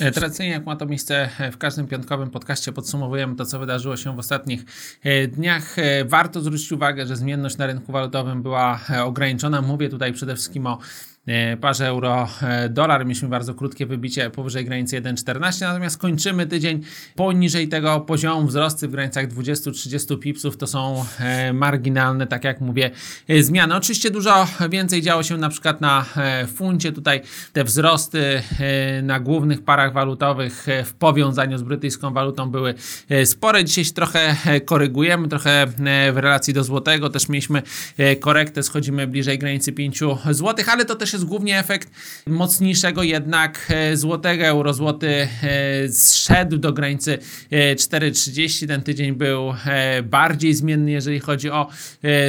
E, tradycyjnie, jak ma to miejsce e, w każdym piątkowym podcaście, podsumowujemy to, co wydarzyło się w ostatnich e, dniach. Warto zwrócić uwagę, że zmienność na rynku walutowym była ograniczona. Mówię tutaj przede wszystkim o parze euro-dolar. E, Mieliśmy bardzo krótkie wybicie powyżej granicy 1,14, natomiast kończymy tydzień poniżej tego poziomu. Wzrosty w granicach 20-30 pipsów to są e, marginalne, tak jak mówię, zmiany. Oczywiście dużo więcej działo się na przykład na funcie. Tutaj te wzrosty na głównych parach walutowych w powiązaniu z brytyjską walutą były spore. Dzisiaj się trochę korygujemy, trochę w relacji do złotego. Też mieliśmy korektę, schodzimy bliżej granicy 5 zł, ale to też jest głównie efekt mocniejszego jednak e, złotego. Euro złoty e, zszedł do granicy 4,30. E, Ten tydzień był bardziej zmienny, jeżeli chodzi o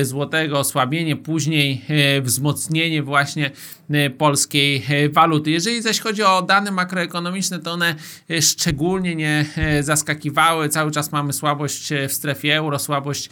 złotego, osłabienie, później wzmocnienie właśnie polskiej waluty. Jeżeli zaś chodzi o dane makroekonomiczne, to one szczególnie nie zaskakiwały. Cały czas mamy słabość w strefie euro, słabość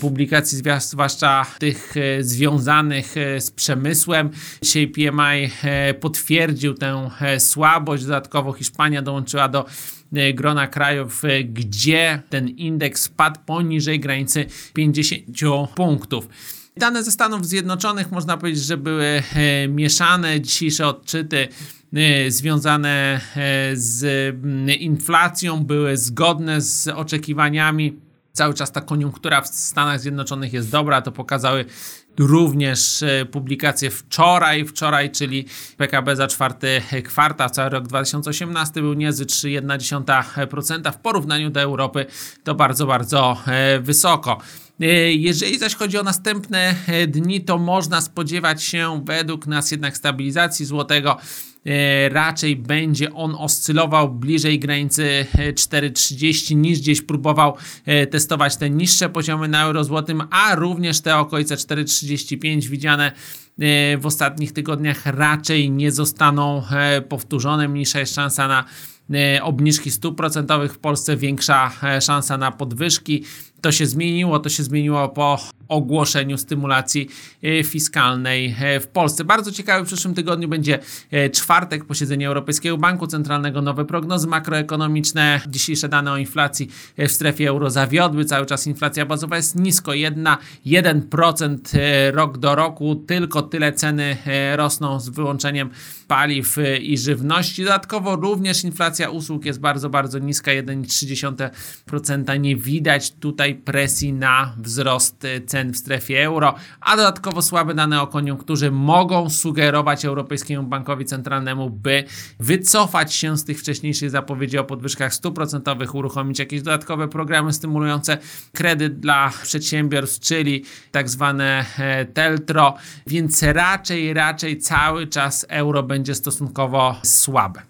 publikacji, zwłaszcza tych związanych z przemysłem. Dzisiaj PMI e, potwierdził tę e, słabość. Dodatkowo Hiszpania dołączyła do e, grona krajów, gdzie ten indeks spadł poniżej granicy 50 punktów. Dane ze Stanów Zjednoczonych można powiedzieć, że były mieszane. Dzisiejsze odczyty związane z inflacją były zgodne z oczekiwaniami. Cały czas ta koniunktura w Stanach Zjednoczonych jest dobra, to pokazały również e, publikację wczoraj, wczoraj, czyli PKB za czwarty kwartał, cały rok 2018 był niezły 3,1% w porównaniu do Europy to bardzo, bardzo e, wysoko. E, jeżeli zaś chodzi o następne dni, to można spodziewać się według nas jednak stabilizacji złotego. E, raczej będzie on oscylował bliżej granicy 4,30 e, niż gdzieś próbował e, testować te niższe poziomy na euro złotym, a również te okolice 4,35 widziane w ostatnich tygodniach raczej nie zostaną powtórzone. Mniejsza jest szansa na obniżki stóp procentowych w Polsce, większa szansa na podwyżki. To się zmieniło, to się zmieniło po ogłoszeniu stymulacji e, fiskalnej e, w Polsce. Bardzo ciekawy w przyszłym tygodniu będzie e, czwartek, posiedzenie Europejskiego Banku Centralnego, nowe prognozy makroekonomiczne. Dzisiejsze dane o inflacji w strefie euro zawiodły. Cały czas inflacja bazowa jest nisko, 1, 1% rok do roku. Tylko tyle ceny rosną z wyłączeniem paliw i żywności. Dodatkowo również inflacja usług jest bardzo, bardzo niska, 1,3%. Nie widać tutaj presji na wzrost cen cen w strefie euro, a dodatkowo słabe dane o koniunkturze mogą sugerować Europejskiemu Bankowi Centralnemu, by wycofać się z tych wcześniejszych zapowiedzi o podwyżkach stóp procentowych, uruchomić jakieś dodatkowe programy stymulujące kredyt dla przedsiębiorstw, czyli tak zwane e, teltro, więc raczej, raczej cały czas euro będzie stosunkowo słabe.